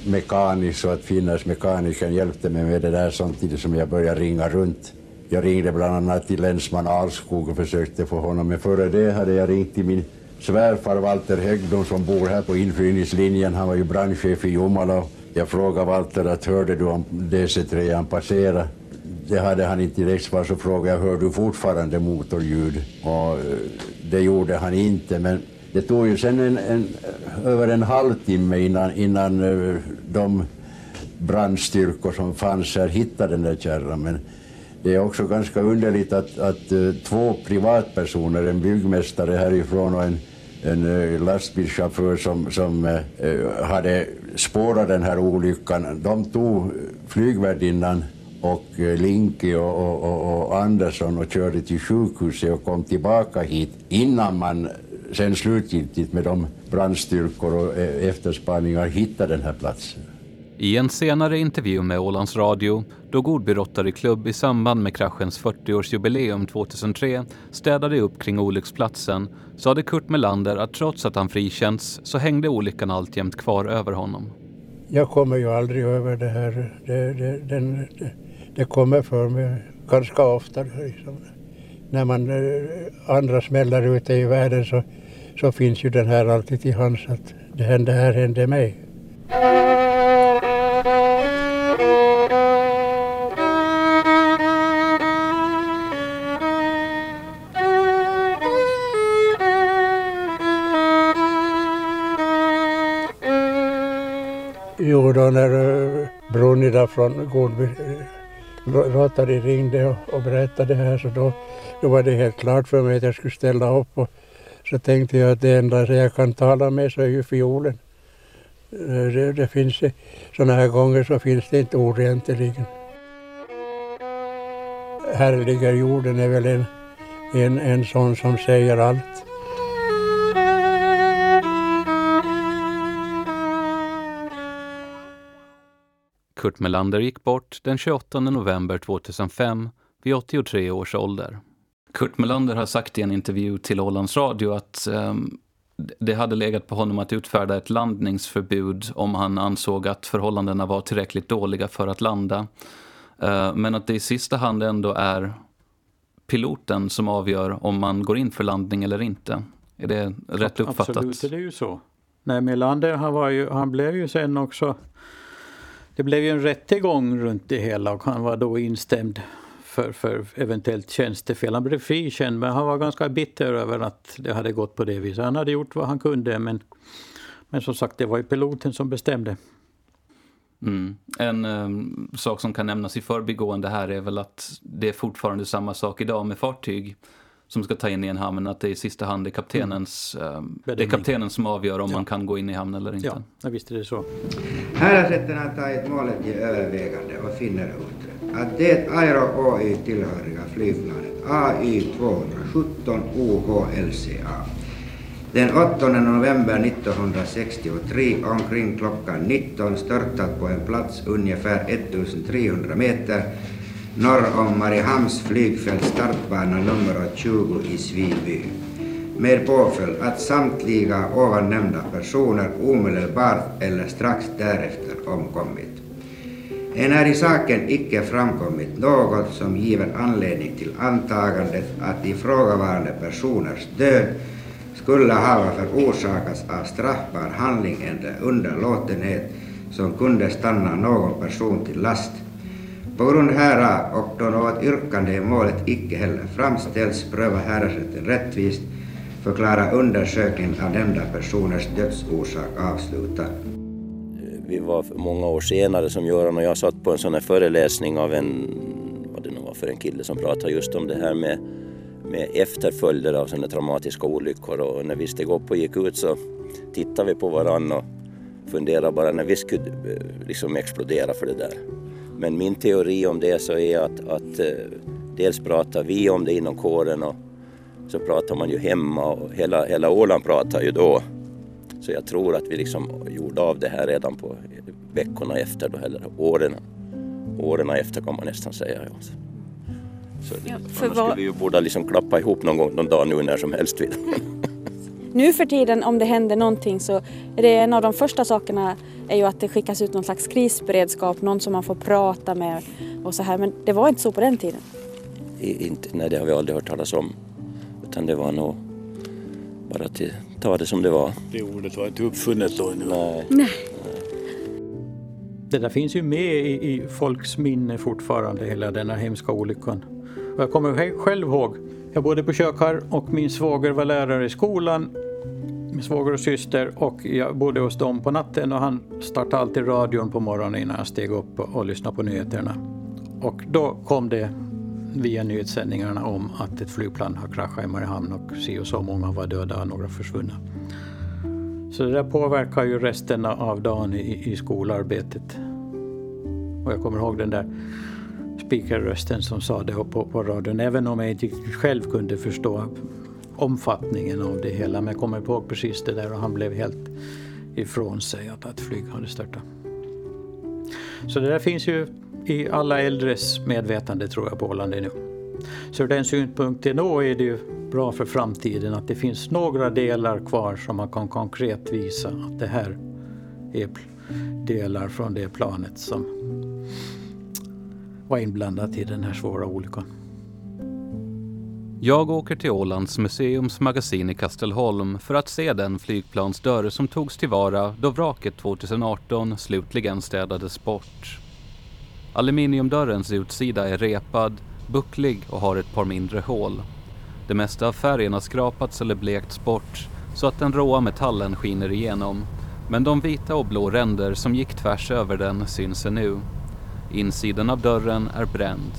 mekanisk så att finlandsmekanikern hjälpte mig med det där samtidigt som jag började ringa runt. Jag ringde bland annat till länsman Alskog och försökte få honom, men före det hade jag ringt till min svärfar Walter Hägglund som bor här på inflygningslinjen. Han var ju brandchef i Jomala jag frågade Walter att hörde du om DC-3 passera? Det hade han inte direkt svar, så frågade jag hör du fortfarande motorljud? Och eh, det gjorde han inte, men det tog ju sen en, en, över en halvtimme innan, innan eh, de brandstyrkor som fanns här hittade den där kärran. Men det är också ganska underligt att, att eh, två privatpersoner, en byggmästare härifrån och en en eh, lastbilschaufför som, som eh, eh, hade spårat den här olyckan. De tog flygvärdinnan och eh, Linke och, och, och, Andersson och körde till sjukhuset och kom tillbaka hit innan man sen slutgiltigt med de brandstyrkor och efterspaningar hittade den här platsen. I en senare intervju med Ålands Radio, då Godby Rotary i samband med kraschens 40-årsjubileum 2003 städade upp kring olycksplatsen, sade Kurt Melander att trots att han frikänts så hängde olyckan alltjämt kvar över honom. Jag kommer ju aldrig över det här. Det, det, den, det, det kommer för mig ganska ofta. Liksom. när man eh, andra smäller ute i världen så, så finns ju den här alltid till hands att det hände här hände mig. Jo, då när uh, från Godby eh, Rotary ringde och, och berättade det här så då, då var det helt klart för mig att jag skulle ställa upp och så tänkte jag att det enda jag kan tala med så är ju fiolen. Eh, det, det finns sådana här gånger så finns det inte ord egentligen. Härliga jorden är väl en, en, en sån som säger allt. Kurt Melander gick bort den 28 november 2005 vid 83 års ålder. Kurt Melander har sagt i en intervju till Ålands Radio att um, det hade legat på honom att utfärda ett landningsförbud om han ansåg att förhållandena var tillräckligt dåliga för att landa. Uh, men att det i sista hand ändå är piloten som avgör om man går in för landning eller inte. Är det rätt uppfattat? Absolut, det är ju så. Nej, Melander han, var ju, han blev ju sen också det blev ju en rättegång runt det hela och han var då instämd för, för eventuellt tjänstefel. Han blev frikänd men han var ganska bitter över att det hade gått på det viset. Han hade gjort vad han kunde men, men som sagt det var ju piloten som bestämde. Mm. En um, sak som kan nämnas i förbigående här är väl att det är fortfarande samma sak idag med fartyg som ska ta in i en hamn, att det i sista hand är kaptenens, mm. um, det är kaptenen som avgör om ja. man kan gå in i hamn eller inte. Ja, jag visste det så. Häradsrätten har tagit målet till övervägande och finner ut att det Aero OY tillhöriga flygplanet AY 217 OHLCA den 8 november 1963 omkring klockan 19 störtat på en plats ungefär 1300 meter norr om Mariehamns flygfält startbana nummer 20 i Sviby med påföljd att samtliga ovannämnda personer omedelbart eller strax därefter omkommit. Enär i saken icke framkommit något som giver anledning till antagandet att ifrågavarande personers död skulle ha förorsakats av straffbar handling eller underlåtenhet som kunde stanna någon person till last på grund härav och då något yrkande i målet icke heller framställs pröva häradsrätten rättvist förklara undersökningen av nämnda personers dödsorsak avslutad. Vi var många år senare som Göran och jag satt på en sån här föreläsning av en, vad det nu var för en kille som pratade just om det här med, med efterföljder av sådana traumatiska olyckor och när vi steg upp och gick ut så tittade vi på varandra och funderade bara när vi skulle eh, liksom explodera för det där. Men min teori om det så är att, att eh, dels pratar vi om det inom kåren och så pratar man ju hemma och hela, hela Åland pratar ju då. Så jag tror att vi liksom gjorde av det här redan på veckorna efter då, eller åren. Åren efter kan man nästan säga. Ja. Så ja, för vad... skulle vi ju borde liksom klappa ihop någon gång, någon dag nu när som helst. Nu för tiden om det händer någonting så är det en av de första sakerna är ju att det skickas ut någon slags krisberedskap, någon som man får prata med och så här. Men det var inte så på den tiden. I, inte, nej, det har vi aldrig hört talas om. Utan det var nog bara att ta det som det var. Det ordet var inte uppfunnet då? Nu. Nej. nej. Det där finns ju med i, i folks minne fortfarande, hela denna hemska olyckan. Och jag kommer själv ihåg, jag bodde på Kökar och min svåger var lärare i skolan min svåger och syster och jag bodde hos dem på natten och han startade alltid radion på morgonen innan jag steg upp och lyssnade på nyheterna. Och då kom det via nyhetssändningarna om att ett flygplan har kraschat i Mariehamn och si och så många var döda och några försvunna. Så det där påverkar ju resten av dagen i, i skolarbetet. Och jag kommer ihåg den där speakerrösten som sa det på, på radion, även om jag inte själv kunde förstå omfattningen av det hela. Men jag kommer ihåg precis det där och han blev helt ifrån sig att att flyg hade störtat. Så det där finns ju i alla äldres medvetande tror jag på Åland nu. Så ur den synpunkten då är det ju bra för framtiden att det finns några delar kvar som man kan konkret visa att det här är delar från det planet som var inblandat i den här svåra olyckan. Jag åker till Ålands museums magasin i Kastelholm för att se den flygplansdörr som togs tillvara då vraket 2018 slutligen städades bort. Aluminiumdörrens utsida är repad, bucklig och har ett par mindre hål. Det mesta av färgen har skrapats eller blekts bort så att den råa metallen skiner igenom. Men de vita och blå ränder som gick tvärs över den syns nu. Insidan av dörren är bränd.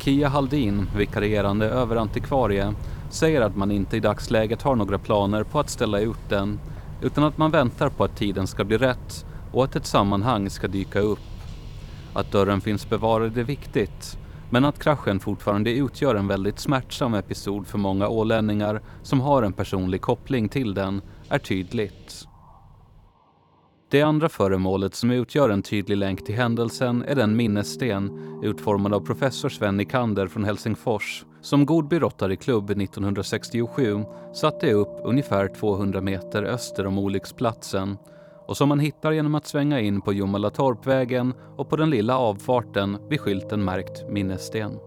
Kia Haldin, vikarierande överantikvarie, säger att man inte i dagsläget har några planer på att ställa ut den utan att man väntar på att tiden ska bli rätt och att ett sammanhang ska dyka upp. Att dörren finns bevarad är viktigt men att kraschen fortfarande utgör en väldigt smärtsam episod för många ålänningar som har en personlig koppling till den är tydligt. Det andra föremålet som utgör en tydlig länk till händelsen är den minnessten utformad av professor Sven Nikander från Helsingfors som Godby Rotaryklubb 1967 satte upp ungefär 200 meter öster om olycksplatsen och som man hittar genom att svänga in på Jomalatorpvägen och på den lilla avfarten vid skylten märkt minnessten.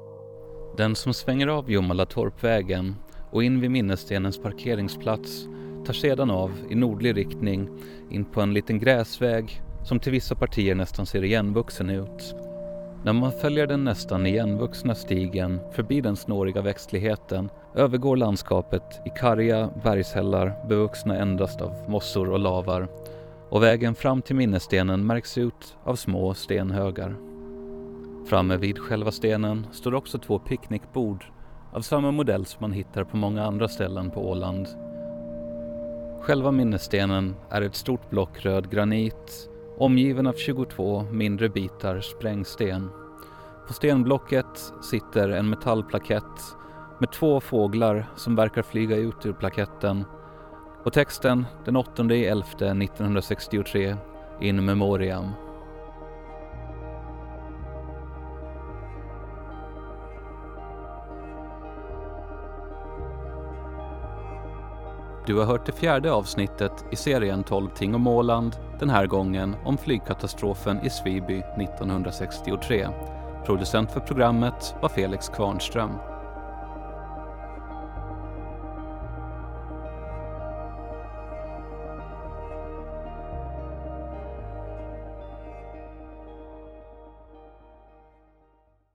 Den som svänger av Jomalatorpvägen och in vid minnesstenens parkeringsplats tar sedan av i nordlig riktning in på en liten gräsväg som till vissa partier nästan ser igenvuxen ut. När man följer den nästan igenvuxna stigen förbi den snåriga växtligheten övergår landskapet i karga bergshällar bevuxna endast av mossor och lavar och vägen fram till minnesstenen märks ut av små stenhögar. Framme vid själva stenen står också två picknickbord av samma modell som man hittar på många andra ställen på Åland. Själva minnesstenen är ett stort block röd granit omgiven av 22 mindre bitar sprängsten. På stenblocket sitter en metallplakett med två fåglar som verkar flyga ut ur plaketten och texten den 8 11 1963 in memoriam. Du har hört det fjärde avsnittet i serien 12 ting om Åland, den här gången om flygkatastrofen i Sviby 1963. Producent för programmet var Felix Kvarnström.